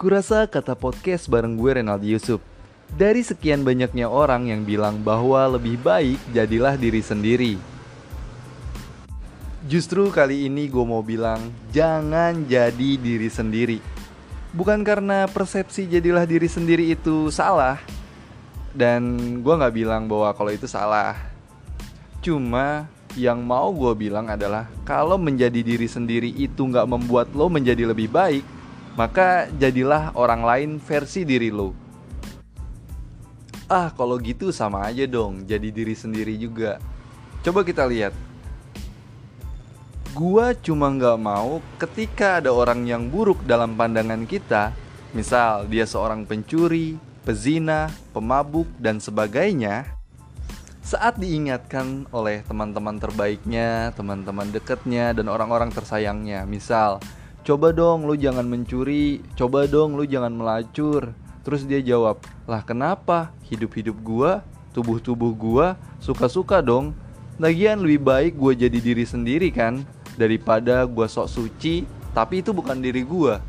Kurasa kata podcast bareng gue Renaldi Yusuf. Dari sekian banyaknya orang yang bilang bahwa lebih baik jadilah diri sendiri. Justru kali ini gue mau bilang jangan jadi diri sendiri. Bukan karena persepsi jadilah diri sendiri itu salah. Dan gue gak bilang bahwa kalau itu salah. Cuma yang mau gue bilang adalah kalau menjadi diri sendiri itu gak membuat lo menjadi lebih baik, maka jadilah orang lain versi diri lo. Ah, kalau gitu sama aja dong, jadi diri sendiri juga. Coba kita lihat. Gua cuma nggak mau ketika ada orang yang buruk dalam pandangan kita, misal dia seorang pencuri, pezina, pemabuk, dan sebagainya, saat diingatkan oleh teman-teman terbaiknya, teman-teman dekatnya, dan orang-orang tersayangnya, misal, coba dong lu jangan mencuri, coba dong lu jangan melacur. Terus dia jawab, lah kenapa? Hidup-hidup gua, tubuh-tubuh gua, suka-suka dong. Lagian lebih baik gua jadi diri sendiri kan, daripada gua sok suci, tapi itu bukan diri gua.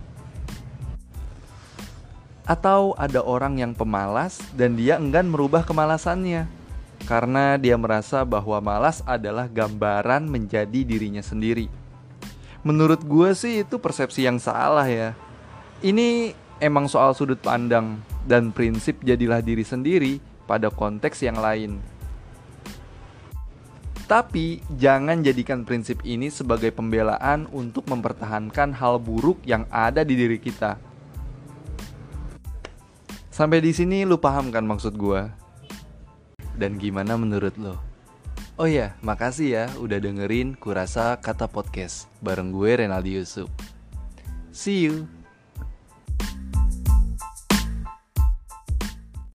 Atau ada orang yang pemalas dan dia enggan merubah kemalasannya karena dia merasa bahwa malas adalah gambaran menjadi dirinya sendiri. Menurut gue sih itu persepsi yang salah ya. Ini emang soal sudut pandang dan prinsip jadilah diri sendiri pada konteks yang lain. Tapi jangan jadikan prinsip ini sebagai pembelaan untuk mempertahankan hal buruk yang ada di diri kita. Sampai di sini lu paham kan maksud gue? Dan gimana menurut lo? Oh ya, makasih ya udah dengerin Kurasa Kata Podcast bareng gue Renaldi Yusuf. See you.